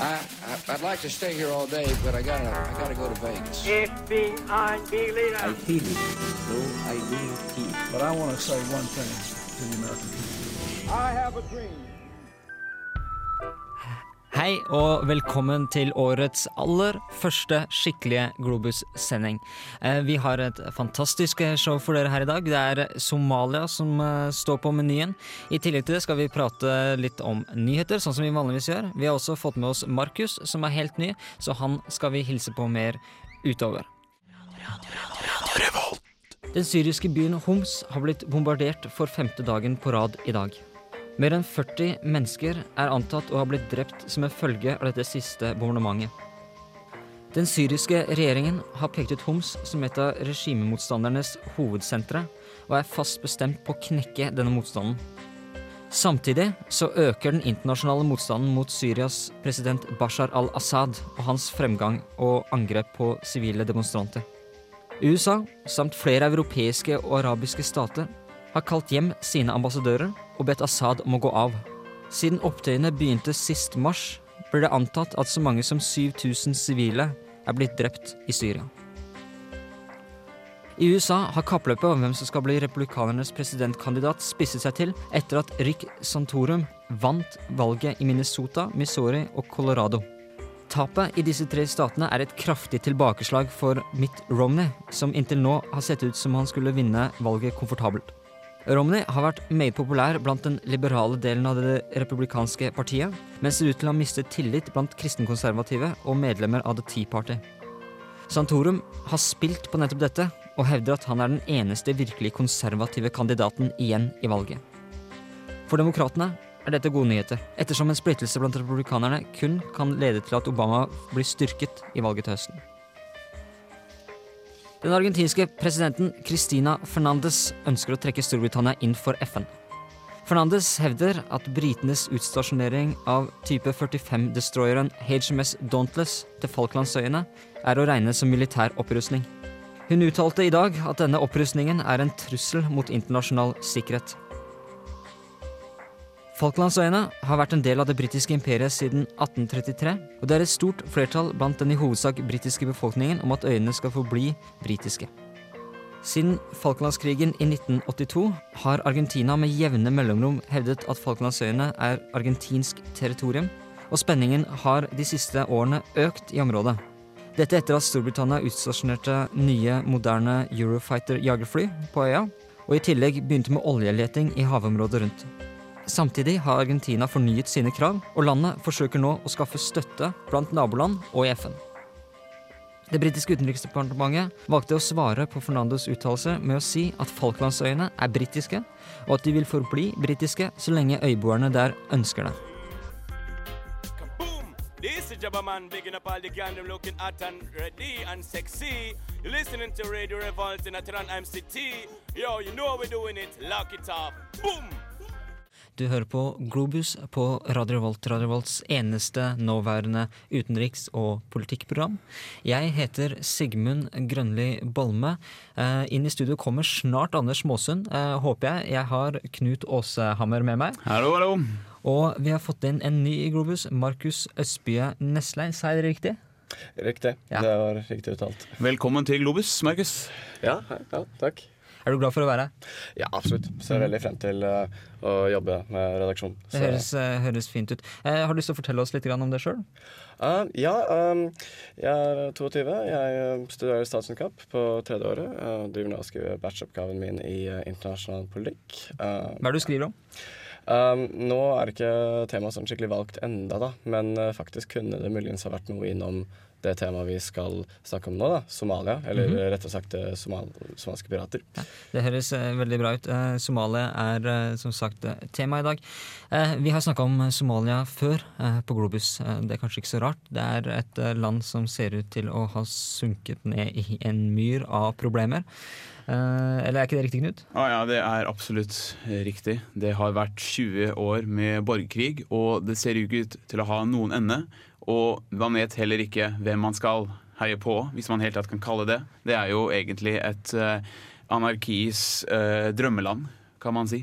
I, I I'd like to stay here all day, but I gotta I gotta go to Vegas. FBI leader. I feel it, though I do feel. But I want to say one thing to the American people. I have a dream. Hei og velkommen til årets aller første skikkelige Globus-sending. Eh, Vi har et fantastisk show for dere her i dag. Det er Somalia som eh, står på menyen. I tillegg til det skal vi prate litt om nyheter, sånn som vi vanligvis gjør. Vi har også fått med oss Markus, som er helt ny, så han skal vi hilse på mer utover. Den syriske byen Homs har blitt bombardert for femte dagen på rad i dag. Mer enn 40 mennesker er antatt å ha blitt drept som en følge av dette siste bombardementet. Den syriske regjeringen har pekt ut Homs som et av regimemotstandernes hovedsentre, og er fast bestemt på å knekke denne motstanden. Samtidig så øker den internasjonale motstanden mot Syrias president Bashar al-Assad og hans fremgang og angrep på sivile demonstranter. USA, samt flere europeiske og arabiske stater, har kalt hjem sine ambassadører og bedt Assad om å gå av. Siden opptøyene begynte sist mars, blir det antatt at så mange som 7000 sivile er blitt drept i Syria. I USA har kappløpet om hvem som skal bli republikanernes presidentkandidat spisset seg til etter at Rick Santorum vant valget i Minnesota, Missouri og Colorado. Tapet i disse tre statene er et kraftig tilbakeslag for Mitt Romney, som inntil nå har sett ut som han skulle vinne valget komfortabelt. Romney har vært meget populær blant den liberale delen av det republikanske partiet, men ser ut til å ha mistet tillit blant kristenkonservative og medlemmer av The Tea Party. Santorum har spilt på nettopp dette, og hevder at han er den eneste virkelig konservative kandidaten igjen i valget. For demokratene er dette gode nyheter, ettersom en splittelse blant republikanerne kun kan lede til at Obama blir styrket i valget til høsten. Den argentinske presidenten Cristina Fernandes ønsker å trekke Storbritannia inn for FN. Fernandes hevder at britenes utstasjonering av type 45-destroyeren HMS Dauntless til Falklandsøyene er å regne som militær opprustning. Hun uttalte i dag at denne opprustningen er en trussel mot internasjonal sikkerhet. Falklandsøyene har vært en del av det britiske imperiet siden 1833, og det er et stort flertall blant den i hovedsak britiske befolkningen om at øyene skal forbli britiske. Siden Falklandskrigen i 1982 har Argentina med jevne mellomrom hevdet at Falklandsøyene er argentinsk territorium, og spenningen har de siste årene økt i området. Dette etter at Storbritannia utstasjonerte nye, moderne Eurofighter-jagerfly på øya, og i tillegg begynte med oljeleting i havområdet rundt. Samtidig har Argentina fornyet sine krav, og landet forsøker nå å skaffe støtte blant naboland og i FN. Det britiske utenriksdepartementet valgte å svare på Fernandos uttalelse med å si at Falklandsøyene er britiske, og at de vil forbli britiske så lenge øyboerne der ønsker det. This is Jabba Man bigging up all the gang them looking at and ready and sexy. Listening to Radio Revolt in Atran MCT. Yo, you know how we're doing it. Lock it up. Boom! Du hører på Globus på Radio Revolt, Radio Revolts eneste nåværende utenriks- og politikkprogram. Jeg heter Sigmund Grønli Bolme. Eh, inn i studio kommer snart Anders Måsund, eh, håper jeg. Jeg har Knut Åsehammer med meg. Hallo, hallo. Og vi har fått inn en ny i Globus, Markus Østbye Neslein. Sa jeg det riktig? Riktig. Ja. Det var riktig uttalt. Velkommen til Globus, Markus. Ja, ja, takk. Er du glad for å være her? Ja, absolutt. Ser veldig frem til uh, å jobbe med redaksjon. Det høres, eh, høres fint ut. Eh, har du lyst til å fortelle oss litt om det sjøl? Uh, ja, um, jeg er 22. Jeg studerer statsvitenskap på tredje året. Jeg driver nå og skriver bacheloroppgaven min i internasjonal politikk. Uh, Hva er det du skriver om? um, nå er ikke temaet sånn skikkelig valgt enda, da, men faktisk kunne det muligens ha vært noe innom det temaet vi skal snakke om nå, da, Somalia. Eller Mhm. rettere sagt eh, somal somaliske pirater. Det høres eh, veldig bra ut. Eh, Somalia er som sagt tema i dag. Eh, vi har snakka om Somalia før på Globus. Det er kanskje ikke så rart. Det er et land som ser ut til å ha sunket ned i en myr av problemer. Eh, eller er ikke det riktig, Knut? Ah, ja, det er absolutt riktig. Det har vært 20 år med borgerkrig, og det ser jo ikke ut til å ha noen ende. Og man vet heller ikke hvem man skal heie på, hvis man helt tatt kan kalle det. Det er jo egentlig et eh, anarkis eh, drømmeland kan man si.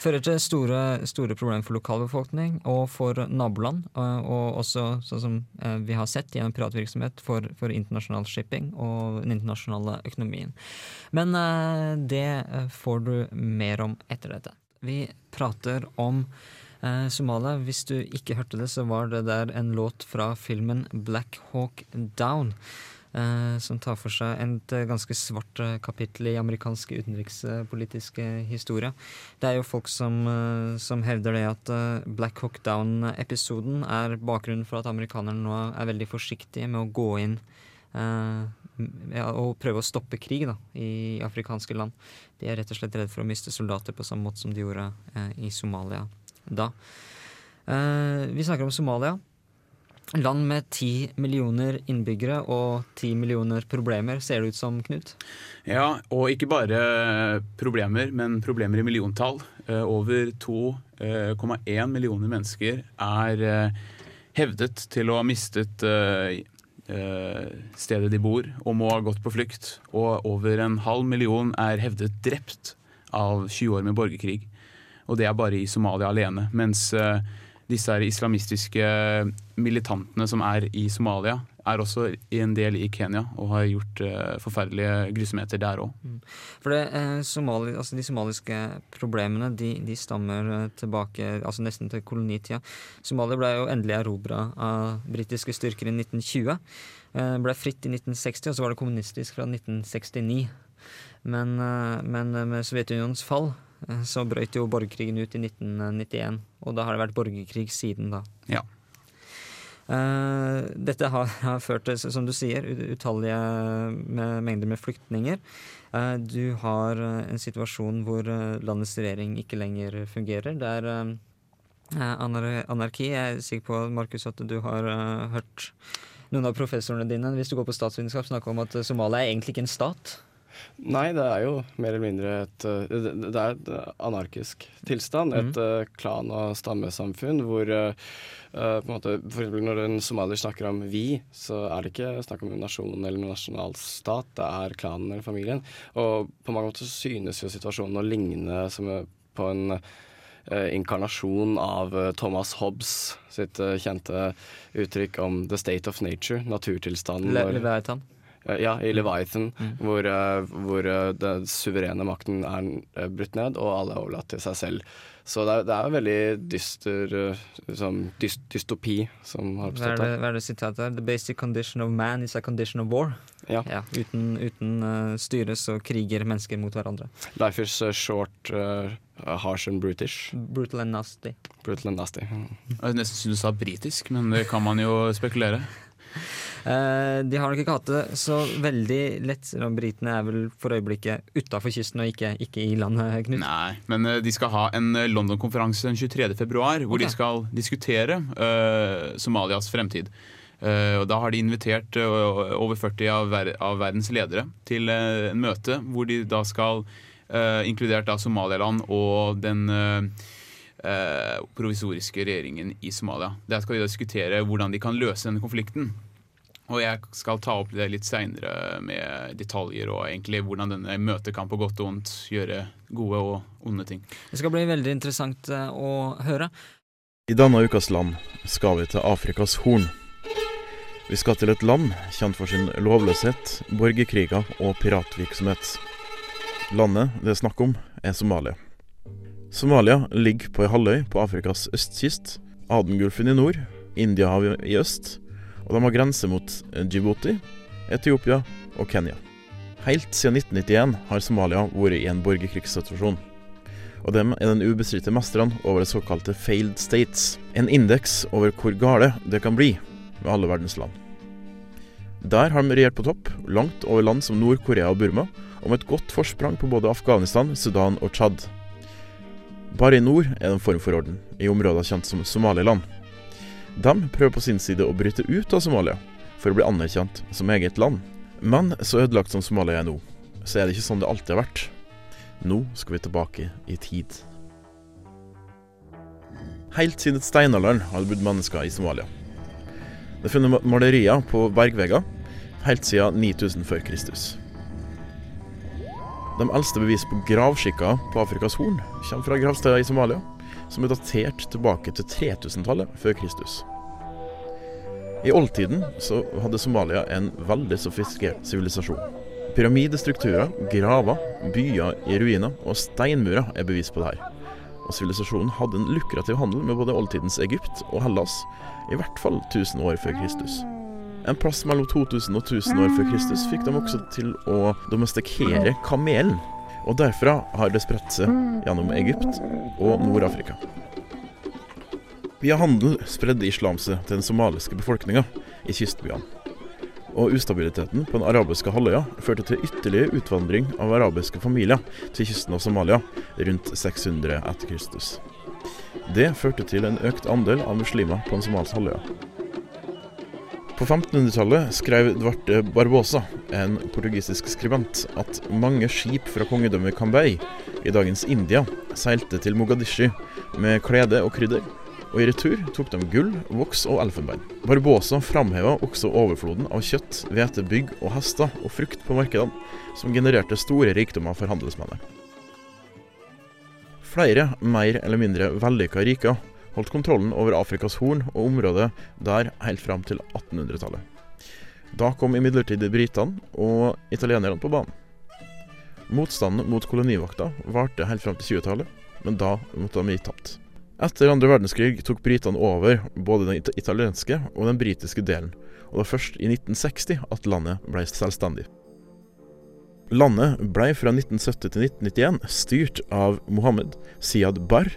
Fører til store, store problemer for lokalbefolkning og for naboland. Og, og også, sånn som eh, vi har sett gjennom piratvirksomhet, for, for internasjonal shipping og den internasjonale økonomien. Men eh, det eh, får du mer om etter dette. Vi prater om eh, Somalia. Hvis du ikke hørte det, så var det der en låt fra filmen Black Hawk Down. Eh, som tar for seg et eh, ganske svart eh, kapittel i amerikansk utenrikspolitiske historie. Det er jo folk som, som hevder det at Black Hawk Down-episoden er bakgrunnen for at amerikanerne nå er veldig forsiktige med å gå inn eh, og prøve å stoppe krig da, i afrikanske land. De er rett og slett redd for å miste soldater på samme måte som de gjorde eh, i Somalia da. Eh, vi snakker om Somalia. Land med ti millioner innbyggere og ti millioner problemer, ser det ut som, Knut? Ja, og ikke bare problemer, men problemer i milliontall. Eh, Over 2,1 millioner mennesker er eh, hevdet til å ha mistet eh, eh, stedet de bor, og må ha gått på flukt. Og over en halv million er hevdet drept av 20 år med borgerkrig. Og det er bare i Somalia alene. Mens eh, disse islamistiske militantene som er i Somalia, er også en del i Kenya og har gjort uh, forferdelige grusomheter der òg. For det, eh, somali, altså De somaliske problemene de, de stammer eh, tilbake altså nesten til kolonitida. Somalia ble jo endelig erobra av britiske styrker i 1920. Eh, ble fritt i 1960, og så var det kommunistisk fra 1969. Men, eh, men med Sovjetunionens fall eh, så brøt jo borgerkrigen ut i 1991. Og da har det vært borgerkrig siden da. Ja. Uh, dette har, har ført til, som du sier, utallige med, mengder med flyktninger. Uh, du har eh, en situasjon hvor eh, landets regjering ikke lenger fungerer. Det er eh, eh, anar anarki. Jeg er sikker på, Markus, at du har eh, hørt noen av professorene dine hvis du går på statsvitenskap, snakke om at eh, Somalia er egentlig ikke en stat. Nei, det er jo mer eller mindre et uh, Det er et uh, anarkisk tilstand. Et mm. klan- og stammesamfunn hvor uh, på en måte, For når en somalier snakker om vi, så er det ikke snakk om en nasjon eller en nasjonalstat. Det er klanen eller familien. Og på mange måter synes jo situasjonen å ligne som på en uh, inkarnasjon av uh, Thomas Hobbes sitt kjente uttrykk om 'the state of nature', naturtilstanden. Le Leviathan. Eh, Ja, i Leviathan, hvor, eh, hvor eh, den suverene makten er brutt ned, og alle er overlatt til seg selv. Så det er, det er en veldig dyster liksom, dyst, dystopi som har oppstått det, her. hva er det sitatet her? The basic condition of man is a condition of war. Ja. Ja, uten uten uh, styre så kriger mennesker mot hverandre. Life is short, uh, harsh and brutish. Brutal and nasty. Brutal and nasty. Mm. Jeg nesten synes du sa britisk, men det kan man jo spekulere. Eh, de har nok ikke hatt det så veldig lett, britene er vel for øyeblikket utafor kysten og ikke, ikke i landet, Knut. Nei, men eh, de skal ha en eh, London-konferanse den 23. februar, hvor okay. de skal diskutere eh, Somalias fremtid. Eh, og Da har de invitert eh, over 40 av, ver av verdens ledere til en møte hvor de da skal, eh, inkludert da Somaliland og den provisoriske regjeringen i Somalia. Der skal de diskutere hvordan de kan løse denne konflikten. Og jeg skal ta opp det litt seinere med detaljer og egentlig hvordan denne møtet kan på godt og vondt gjøre gode og onde ting. Det skal bli veldig interessant eh, å høre. I denne ukas land skal vi til Afrikas Horn. Vi skal til et land kjent for sin lovløshet, borgerkriger og piratvirksomhet. Landet det er snakk om, er Somalia. Somalia ligger på ei halvøy på Afrikas østkyst, Adengulfen i nord, Indiahavet i øst, og de har grense mot Djibouti, Etiopia og Kenya. Helt siden 1991 har Somalia vært i en borgerkrigssituasjon og dem er den ubestridte mesteren over det såkalte failed states. En indeks over hvor gale det kan bli med alle verdens land. Der har de regjert på topp, langt over land som Nord-Korea og Burma, og med et godt forsprang på både Afghanistan, Sudan og Tsjad. Bare i nord er det en form for orden, i områder kjent som Somaliland. De prøver på sin side å bryte ut av Somalia, for å bli anerkjent som eget land. Men så ødelagt som Somalia er nå, så er det ikke sånn det alltid har vært. Nå skal vi tilbake i tid. Helt siden steinalderen har det bodd mennesker i Somalia. Det er funnet malerier på bergvegger helt siden 9000 før Kristus. De eldste bevis på gravskikker på Afrikas Horn kommer fra gravsteder i Somalia, som er datert tilbake til 3000-tallet før Kristus. I oldtiden så hadde Somalia en veldig sofistikert sivilisasjon. Pyramidestrukturer, graver, byer i ruiner og steinmurer er bevis på det her. Og sivilisasjonen hadde en lukrativ handel med både oldtidens Egypt og Hellas, i hvert fall 1000 år før Kristus. En plass mellom 2000 og 1000 år før Kristus fikk de også til å domestikere kamelen. Og derfra har det spredt seg gjennom Egypt og Nord-Afrika. Via handel spredde islam seg til den somaliske befolkninga i kystbyene. Og ustabiliteten på den arabiske halvøya førte til ytterligere utvandring av arabiske familier til kysten av Somalia rundt 600 etter Kristus. Det førte til en økt andel av muslimer på den somaliske halvøya. På 1500-tallet skrev Duarte Barbosa, en portugisisk skribent, at mange skip fra kongedømmet Cambay i dagens India seilte til Mogadishu med klede og krydder, og i retur tok de gull, voks og elfenbein. Barbosa framheva også overfloden av kjøtt, hvete, bygg og hester og frukt på markedene, som genererte store rikdommer for handelsmennene. Flere mer eller mindre vellykka riker holdt kontrollen over Afrikas Horn og området der helt fram til 1800-tallet. Da kom imidlertid britene og italienerne på banen. Motstanden mot kolonivakta varte helt fram til 20-tallet, men da måtte de gi tapt. Etter andre verdenskrig tok britene over både den italienske og den britiske delen, og det var først i 1960 at landet ble selvstendig. Landet ble fra 1970 til 1991 styrt av Mohammed Siad Barr,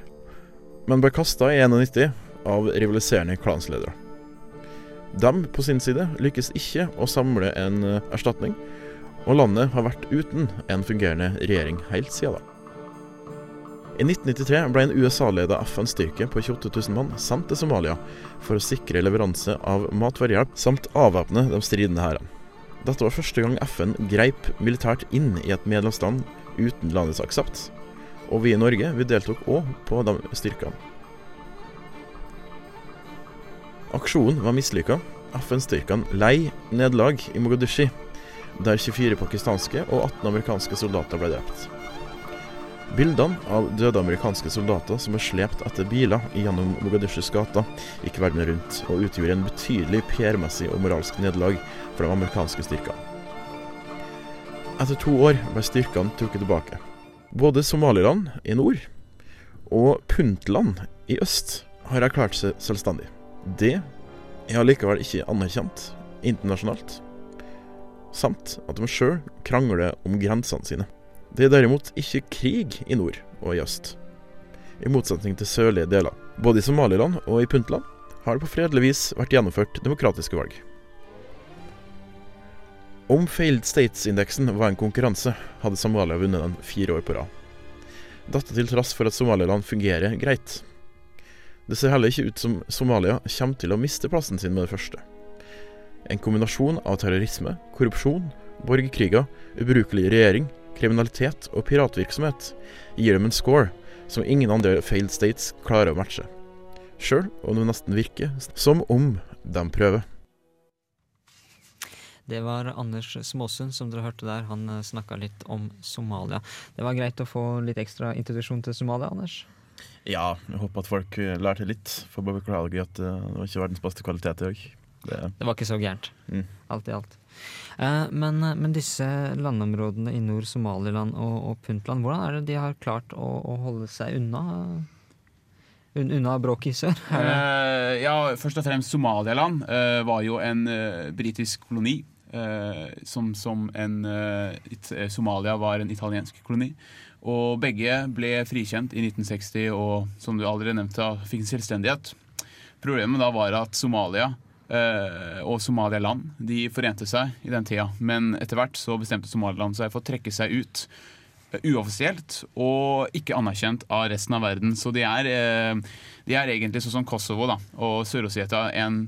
men ble kasta i 91 av rivaliserende klansledere. De på sin side lykkes ikke å samle en eh, erstatning, og landet har vært uten en fungerende regjering helt siden da. I 1993 ble en USA-leda FN-styrke på 28 000 mann sendt til Somalia for å sikre leveranse av matvarehjelp samt avvæpne de stridende hærene. Dette var første gang FN greip militært inn i et medlemsland uten landets aksept, og vi i Norge vi deltok òg på de styrkene. Aksjonen var mislykka. FN-styrkene lei nederlag i Mogadishu, der 24 pakistanske og 18 amerikanske soldater ble drept. Bildene av døde amerikanske soldater som er slept etter biler gjennom Mogadishus gater, gikk verden rundt og utgjorde en betydelig PR-messig og moralsk nederlag for de amerikanske styrkene. Etter to år ble styrkene trukket tilbake. Både Somaliland i nord og Puntland i øst har erklært seg selvstendig. Det er allikevel ikke anerkjent internasjonalt, samt at de sjøl krangler om grensene sine. Det er derimot ikke krig i nord og i øst, i motsetning til sørlige deler. Både i Somaliland og i Puntland har det på fredelig vis vært gjennomført demokratiske valg. Om Failed States-indeksen var en konkurranse, hadde Somalia vunnet den fire år på rad. Dette til tross for at Somaliland fungerer greit. Det ser heller ikke ut som Somalia kommer til å miste plassen sin med det første. En kombinasjon av terrorisme, korrupsjon, borgerkriger, ubrukelig regjering, kriminalitet og piratvirksomhet gir dem en score som ingen andre failed states klarer å matche. Sjøl om det nesten virker som om de prøver. Det var Anders Småsund som dere hørte der. Han snakka litt om Somalia. Det var greit å få litt ekstra introduksjon til Somalia, Anders? Ja, jeg håper at folk eh, lærte litt. For bare beklage at eh, det var ikke verdens beste kvalitet i dag. Det, Det var ikke så gærent, Mm. alt i alt. Eh, men, men disse landområdene i nord, Somaliland og, og Puntland, hvordan er det de har klart å, å holde seg unna? Un, unna bråket i sør? Eh, ja, først og fremst Somalialand eh, var jo en britisk koloni. Eh, som, som en eh, eh, Somalia var en italiensk koloni. Og begge ble frikjent i 1960 og som du allerede nevnte, fikk en selvstendighet. Problemet da var at Somalia eh, og Somalialand de forente seg i den tida. Men etter hvert så bestemte Somaliland seg for å trekke seg ut uoffisielt og ikke anerkjent av resten av verden. Så de er, eh, de er egentlig sånn som Kosovo da, og Sør-Ossetia en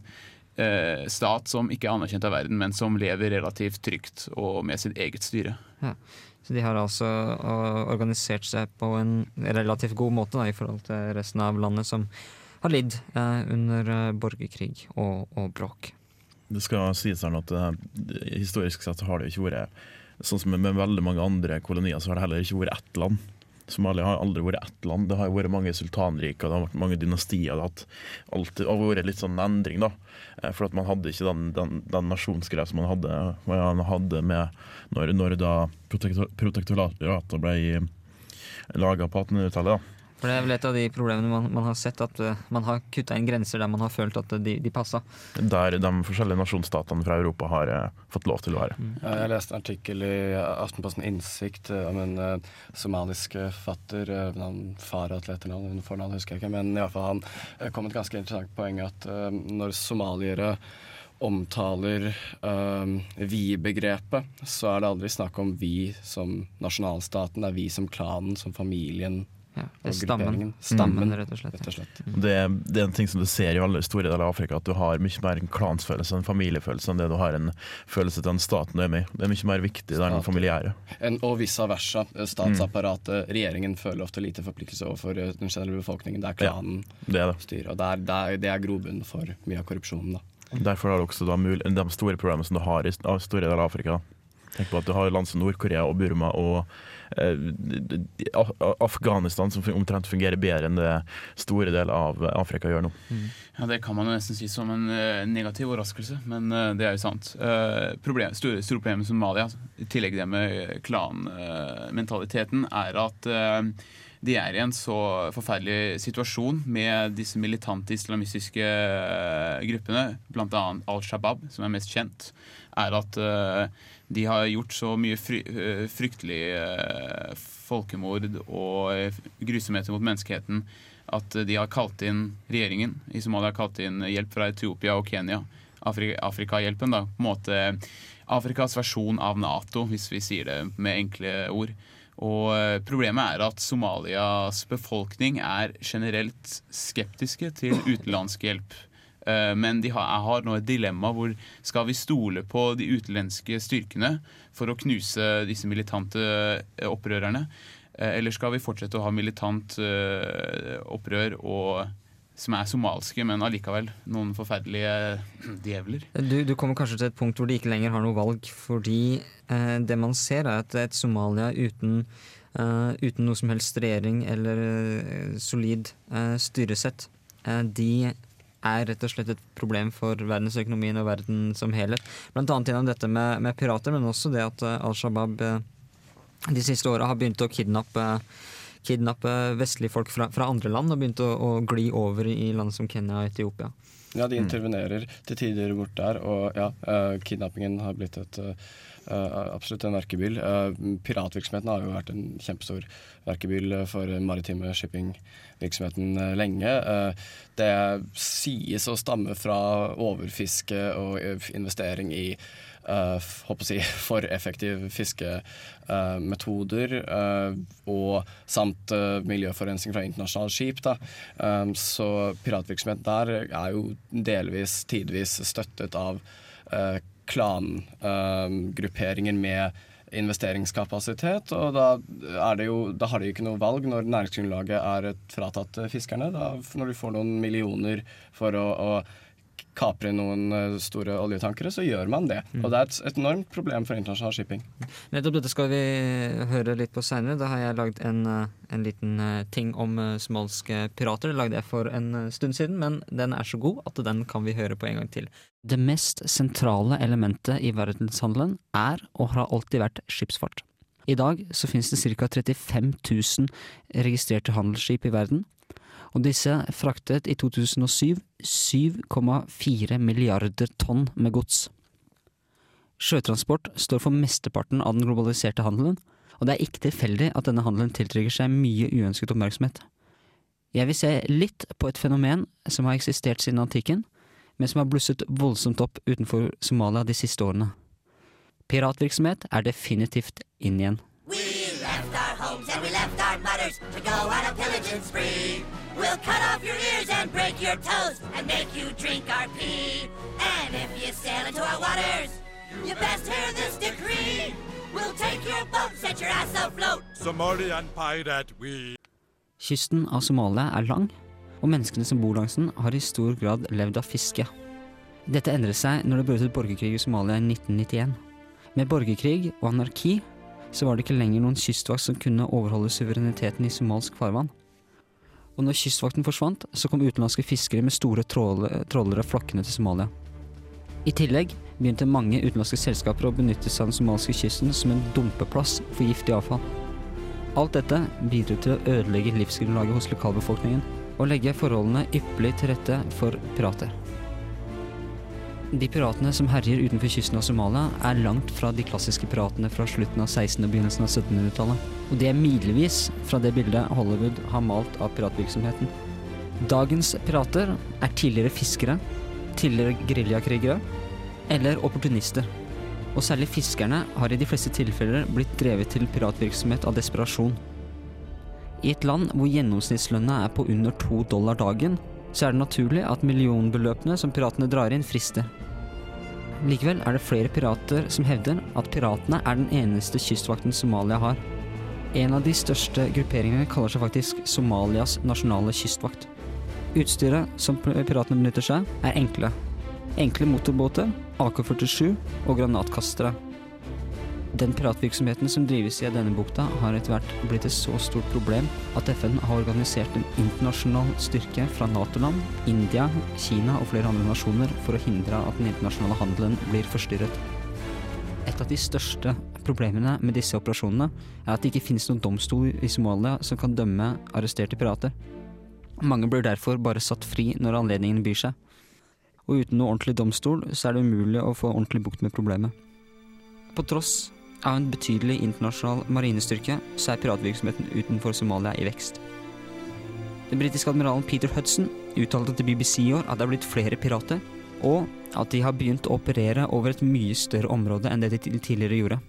eh, stat som ikke er anerkjent av verden, men som lever relativt trygt og med sitt eget styre. Ja. Så de har altså uh, organisert seg på en relativt god måte da, i forhold til resten av landet, som har lidd eh, under eh, borgerkrig og, og bråk. det skal sies her at eh, historisk sett har det ikke vært sånn som med veldig mange andre kolonier, så har det heller ikke vært ett land. Somalia har aldri vært ett land. Det har vært mange sultanriker, det har vært mange dynastier. Det har alltid, det har vært litt sånn endring, da. Eh, For at man hadde ikke den, den, den nasjonsgreia som man hadde, man hadde med når, når da protektor, protektoratet ble laga på 1800-tallet. For det er vel et av de problemene man, man har sett, at uh, man har kutta inn grenser der man har følt at de, de passa. Der de forskjellige nasjonsstatene fra Europa har uh, fått lov til å være. Ja, Jeg leste en artikkel i Aftenposten Innsikt uh, om en somalisk forfatter. Uh, navn Farah til etternavn, hun fornavn husker jeg ikke. Men i hvert fall han kom med et ganske interessant poeng at når somaliere omtaler eh, vi-begrepet, så er det aldri snakk om vi som nasjonalstaten, det er vi som klanen, som familien. Ja, det er stammen. grupperingen. Stammen, rett og slett. Rett og slett. Det, det er en ting som du ser i alle store deler av Afrika, at du har mye mer en klansfølelse, en familiefølelse, enn det du har en følelse til den staten du er med i. Det er mye mer viktig, det er den familiære. En, og vice versa. Statsapparatet, regjeringen føler ofte lite forpliktelse overfor eh, den generelle befolkningen. Det er Ja. klanen Det er det. styrer. Og det er, det er, det er grobunnen for mye av korrupsjonen. da. Derfor har du også da mul de store problemene som du har i store deler av Afrika. Tenk på at du har land som Nord-Korea og Burma og eh, Afghanistan, som omtrent fungerer bedre enn det store deler av Afrika gjør nå. Ja, Det kan man jo nesten si som en eh, negativ overraskelse, men eh, det er jo sant. Problem, store, store problemet med Somalia, i tillegg det med klanmentaliteten, er at eh, de er i en så forferdelig situasjon med disse militante islamistiske eh, gruppene, bl.a. Al Shabaab, som er mest kjent, er at eh, de har gjort så mye fry, eh, fryktelig eh, folkemord og eh, grusomheter mot menneskeheten at de har kalt inn regjeringen i Somalia har kalt inn hjelp fra Etiopia og Kenya. Afri Afrikahjelpen, da. På en måte Afrikas versjon av Nato, hvis vi sier det med enkle ord. Og problemet er at Somalias befolkning er generelt skeptiske til utenlandsk hjelp. Eh, Men har, har nå et dilemma hvor skal vi stole på de utenlandske styrkene for å knuse disse militante eh, opprørerne? Eh, Eller skal vi fortsette å ha militant opprør og, som er somalske, men allikevel noen forferdelige djevler? Du, du kommer kanskje til et punkt hvor de ikke lenger har noe valg, fordi eh, det man ser er at et Somalia uten, eh, uten noe som helst regjering eller eh, solid styresett, de er rett og slett et problem for verdensøkonomien og verden som helhet. Blant annet gjennom dette med, med pirater, men også det at eh, Al Shabaab eh, de siste åra har begynt å kidnappe kidnappe vestlige folk fra, fra andre land og begynt å, å gli over i land som Kenya og Etiopia. Ja, de intervenerer til tider bort der, og ja, uh, kidnappingen har blitt et eh, absolutt en verkebyll. Uh, piratvirksomheten har jo vært en kjempestor verkebyll for den maritime shippingvirksomheten lenge. Det sies å stamme fra overfiske og investering i håper å si, for effektive fiskemetoder, eh, og samt eh, miljøforurensning fra internasjonale skip. Da. Eh, så piratvirksomhet der er jo delvis, tidvis støttet av klangrupperinger med investeringskapasitet, og da, jo, da har de jo ikke noe valg når næringsgrunnlaget er fratatt eh, fiskerne. Da, når de får noen millioner for å, å kapre noen eh, store oljetankere, så gjør man det. Og det er et, et enormt problem for internasjonal shipping. Nettopp dette skal vi høre litt på seinere. Da har jeg lagd en, eh, en liten eh, ting om somaliske pirater. Det lagde jeg for en eh, stund siden, men den er så god at den kan vi høre på en gang til. Det mest sentrale elementet i verdenshandelen er og har alltid vært skipsfart. I dag så finnes det ca. 35 000 registrerte handelsskip i verden, og disse fraktet i 2007 7,4 milliarder tonn med gods. Sjøtransport står for mesteparten av den globaliserte handelen, og det er ikke tilfeldig at denne handelen tiltrekker seg mye uønsket oppmerksomhet. Jeg vil se litt på et fenomen som har eksistert siden antikken, men som har blusset voldsomt opp utenfor Somalia de siste årene. Piratvirksomhet er definitivt inn igjen. We left our homes and we left our mothers to go on a pillaging spree. We'll cut off your ears and break your toes and make you drink our pee. And if you sail into our waters, you best hear this decree. We'll take your boat, set your ass afloat. Somalian pirate, we. Kysten av Somalia er lang, og menneskene som bor langs den har i stor grad levd av fiske. Dette endret seg når det brøt ut borgerkrig i Somalia i 1991. Med borgerkrig og anarki så var det ikke lenger noen kystvakt som kunne overholde suvereniteten i somalsk farvann. Og når kystvakten forsvant, så kom utenlandske fiskere med store tråle- trålere flakkende til Somalia. I tillegg begynte mange utenlandske selskaper å benytte seg av den somalske kysten som en dumpeplass for giftig avfall. Alt dette bidro til å ødelegge livsgrunnlaget hos lokalbefolkningen og legge forholdene ypperlig til rette for pirater. De piratene som herjer utenfor kysten av Somalia, er langt fra de klassiske piratene fra slutten av 1600- og begynnelsen av 1700-tallet. Og de er milevis fra det bildet Hollywood har malt av piratvirksomheten. Dagens pirater er tidligere fiskere, tidligere geriljakrigere eller opportunister. Og særlig fiskerne har i de fleste tilfeller blitt drevet til piratvirksomhet av desperasjon. I et land hvor gjennomsnittslønna er på under to dollar dagen, så er det naturlig at millionbeløpene som piratene drar inn, frister. Likevel er det flere pirater som hevder at piratene er den eneste kystvakten Somalia har. En av de største grupperingene kaller seg faktisk Somalias nasjonale kystvakt. Utstyret som piratene benytter seg, er enkle. Enkle motorbåter, AK-47 og granatkastere. Den piratvirksomheten som drives i denne bukta, har etter hvert blitt et så stort problem at FN har organisert en internasjonal styrke fra Nato-land, India, Kina og flere andre nasjoner for å hindre at den internasjonale handelen blir forstyrret. Et av de største problemene med disse operasjonene er at det ikke finnes noen domstol i Somalia som kan dømme arresterte pirater. Mange blir derfor bare satt fri når anledningen byr seg. Og uten noe ordentlig domstol, så er det umulig å få ordentlig bukt med problemet. På tross av en betydelig internasjonal marinestyrke, så er piratvirksomheten utenfor Somalia i vekst. Den britiske admiralen Peter Hudson uttalte til BBC i år at det er blitt flere pirater, og at de har begynt å operere over et mye større område enn det de tidligere gjorde.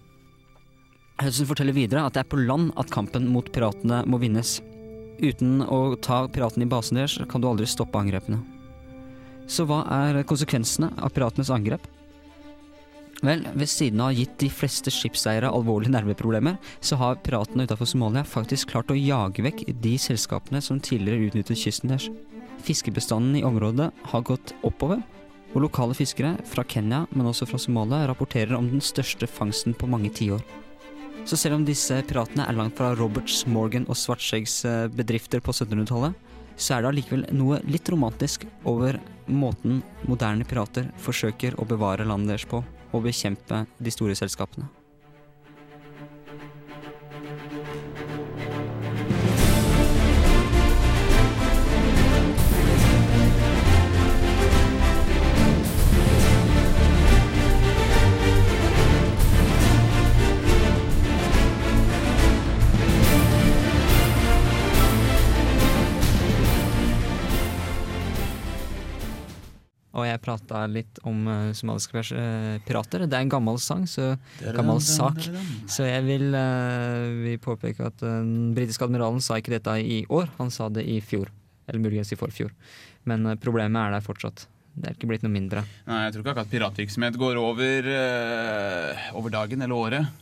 Hudson forteller videre at det er på land at kampen mot piratene må vinnes. Uten å ta piratene i basen deres kan du aldri stoppe angrepene. Så hva er konsekvensene av piratenes angrep? Vel, ved siden av å ha gitt de fleste skipseiere alvorlige nerveproblemer, så har piratene utenfor Somalia faktisk klart å jage vekk de selskapene som tidligere utnyttet kysten deres. Fiskebestanden i området har gått oppover, og lokale fiskere fra Kenya, men også fra Somalia, rapporterer om den største fangsten på mange tiår. Så selv om disse piratene er langt fra Roberts, Morgan og Svartskjeggs eh, bedrifter på 1700-tallet, så er det allikevel noe litt romantisk over måten moderne pirater forsøker å bevare landet deres på, og bekjempe de store selskapene. Og jeg prata litt om uh, somaliske eh, pirater. Det er en gammel sang, så gammel sak. Så jeg vil, eh, vil påpeke at eh, den britiske admiralen sa ikke dette i år, han sa det i fjor. Eller muligens i forfjor. Men eh, problemet er der fortsatt. Det er ikke blitt noe mindre. Nei, jeg tror ikke akkurat piratvirksomhet går over, eh, over dagen eller året.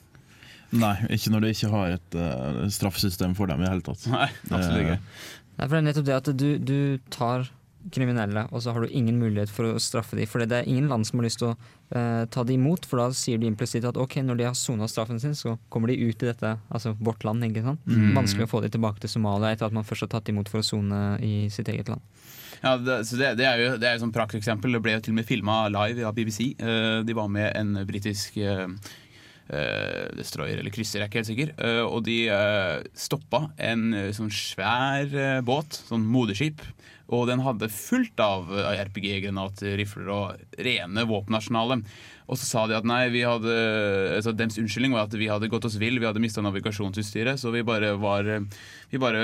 Nei, ikke når du ikke har et uh, straffesystem for dem i det hele tatt. Nei, absolutt ikke. Det er nettopp det at du, du tar kriminelle, og så har du ingen mulighet for å straffe dem. For det er ingen land som har lyst til å eh, ta dem imot, for da sier de implisitt at ok, når de har sona straffen sin, så kommer de ut i dette, altså vårt land, ikke sant. Mm. Vanskelig å få dem tilbake til Somalia etter at man først har tatt imot for å sone i sitt eget land. Ja, det, så det, det er jo det er et sånn prakteksempel. Det ble jo til og med filma live av BBC. Uh, de var med en britisk uh, uh, destroyer eller krysser, jeg er ikke helt sikker. Uh, og de uh, stoppa en eh, sånn svær eh, båt, sånn moderskip. Og den hadde fullt av eh, RPG-granater, rifler og rene våpenarsenalet. Og så sa de at nei, vi hadde, altså deres unnskyldning var at vi hadde gått oss vill, vi hadde mista navigasjonsutstyret, så vi bare var Vi bare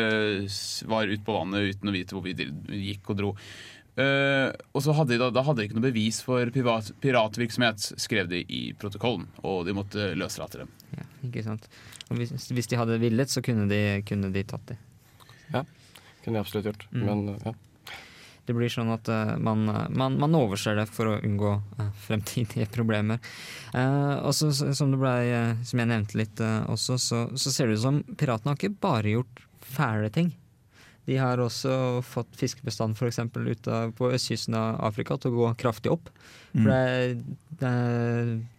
var ute på vannet uten å vite hvor vi gikk og dro. Uh, og så hadde de da, da hadde de ikke noe bevis for privat, piratvirksomhet, skrev de i protokollen, og de måtte løslate dem. Ja, ikke sant. Og hvis, hvis de hadde villet, så kunne de, kunne de tatt dem. Ja, kunne de absolutt gjort. Mm. Men ja. Det blir sånn at eh, man, man, man overser det for å unngå eh, fremtidige problemer. Eh, og så, som, det ble, eh, som jeg nevnte litt eh, også, så, så ser det ut som piratene har ikke bare gjort fæle ting. De har også fått fiskebestand for eksempel, av- på østkysten av Afrika til å gå kraftig opp. For Mm. det, det,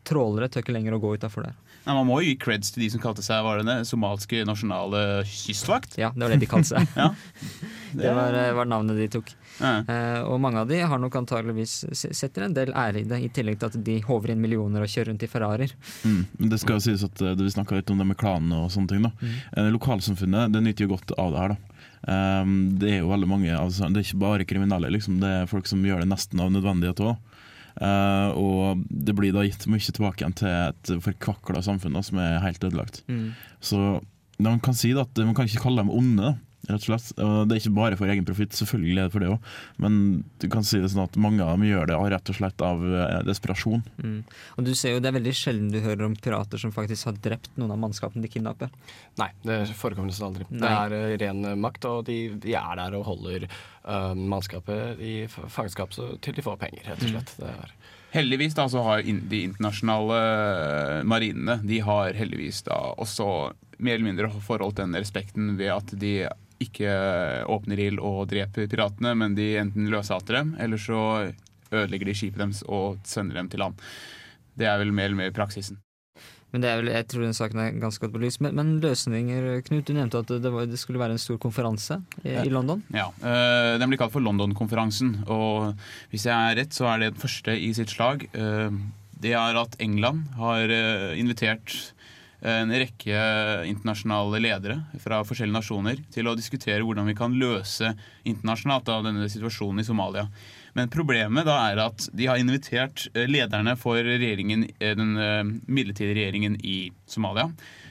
trålere tør ikke lenger å gå utafor der. Nei, man må jo gi creds til de som kalte seg var det det, somalske nasjonale kystvakt. Ja, det var det de kalte seg. ja. Det var, eh, var navnet de tok. Ja. Eh, og mange av de har nok antageligvis setter en del ære i det, i tillegg til at de håver inn millioner og kjører rundt i Ferrarier. Mm. Men det skal jo sies at uh, Vi snakka litt om det med klanene og sånne ting. da Eh, Lokalsamfunnet det nyter jo godt av det her. da Ehm, Det er jo veldig mange altså, Det er ikke bare kriminelle, liksom. det er folk som gjør det nesten av nødvendighet òg. Og det blir da gitt mye tilbake igjen til et forkvakla samfunn da, som er helt ødelagt. Mm. Så man kan si at man kan ikke kalle dem onde. da Rett og slett. Og det er ikke bare for egen profitt, selvfølgelig er det for det òg, men du kan si det sånn at mange av dem gjør det rett og slett av eh, desperasjon. Mm. Og du ser jo Det er veldig sjelden du hører om pirater som faktisk har drept noen av mannskapene de kidnapper. Nei, det forekommer nesten aldri. Nei. Det er eh, ren eh, makt, og de, de er der og holder uh, mannskapet i fangenskap til de får penger, rett og slett. Det er Heldigvis da så har de internasjonale marinene De har heldigvis da også mer eller mindre forholdt den respekten ved at de ikke åpner ild og dreper piratene, men de enten løslater dem, eller så ødelegger de skipet deres og sender dem til land. Det er vel mer eller mer praksisen. Men det er vel, jeg tror den saken er ganske godt belyst. Men, men løsninger, Knut, du nevnte at det, var, det skulle være en stor konferanse i, i London. Ja, øh, Den blir kalt for London-konferansen. og Hvis jeg er rett, så er det den første i sitt slag. Øh, det er at England har invitert en rekke internasjonale ledere fra forskjellige nasjoner til å diskutere hvordan vi kan løse internasjonalt av denne situasjonen i Somalia. Men problemet da er at de har invitert øh, lederne for øh, den øh, midlertidige regjeringen i Somalia,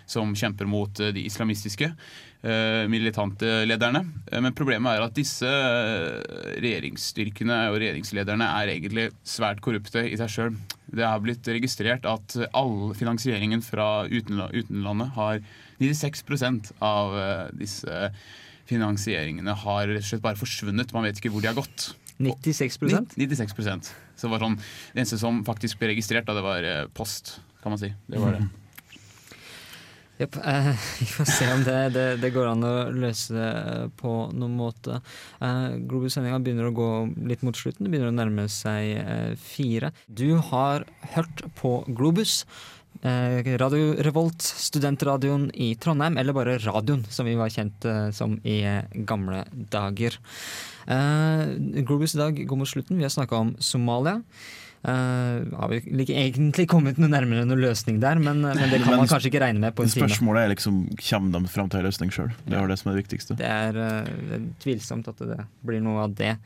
som kjemper mot øh, de islamistiske eh, militante lederne. Eh, Men problemet er at disse eh, regjeringsstyrkene og regjeringslederne er egentlig svært korrupte i seg sjøl. Det har blitt registrert at all finansieringen fra utenlandet har 96% av eh, disse finansieringene har rett og slett bare forsvunnet. Man vet ikke hvor de har gått. 96, 96%. Så det var sånn, Det eneste som faktisk ble registrert, da, det var eh, post, kan man si. Det var det. Jepp. Eh, vi får se om det, det, det går an å løse det på noen måte. Eh, Globus-sendinga begynner å gå litt mot slutten. Det begynner å nærme seg eh, fire. Du har hørt på Globus. Eh, Radio Revolt, studentradioen i Trondheim, eller bare radioen, som vi var kjent eh, som i gamle dager. Eh, Globus i dag går mot slutten. Vi har snakka om Somalia. Eh, har vi ikke egentlig kommet noe nærmere noen løsning der, men, men det kan Men man kanskje ikke regne med på en time. Spørsmålet er liksom kommer de fram til en løsning sjøl. Det er det som er det viktigste. Det er, eh, det er tvilsomt at det blir noe av det.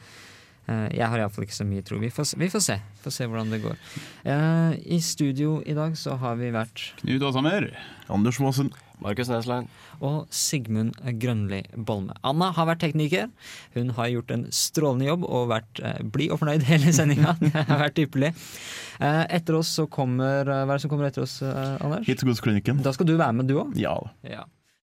Eh, Jeg har iallfall ikke så mye tro. Vi får, vi får se. Får se hvordan det går. Eh, I studio i dag så har vi vært Knut Åshammer. Anders Maasen. Markus Neslein. Og Sigmund Grønli Bolme. Anna har vært tekniker. Hun har gjort en strålende jobb og vært eh, blid og fornøyd hele sendinga. Det har vært ypperlig. Eh, etter oss så kommer eh, Hva er det som kommer etter oss, eh, Anders? Hitsgodsklinikken. Da skal du være med, du òg? Ja. Ja.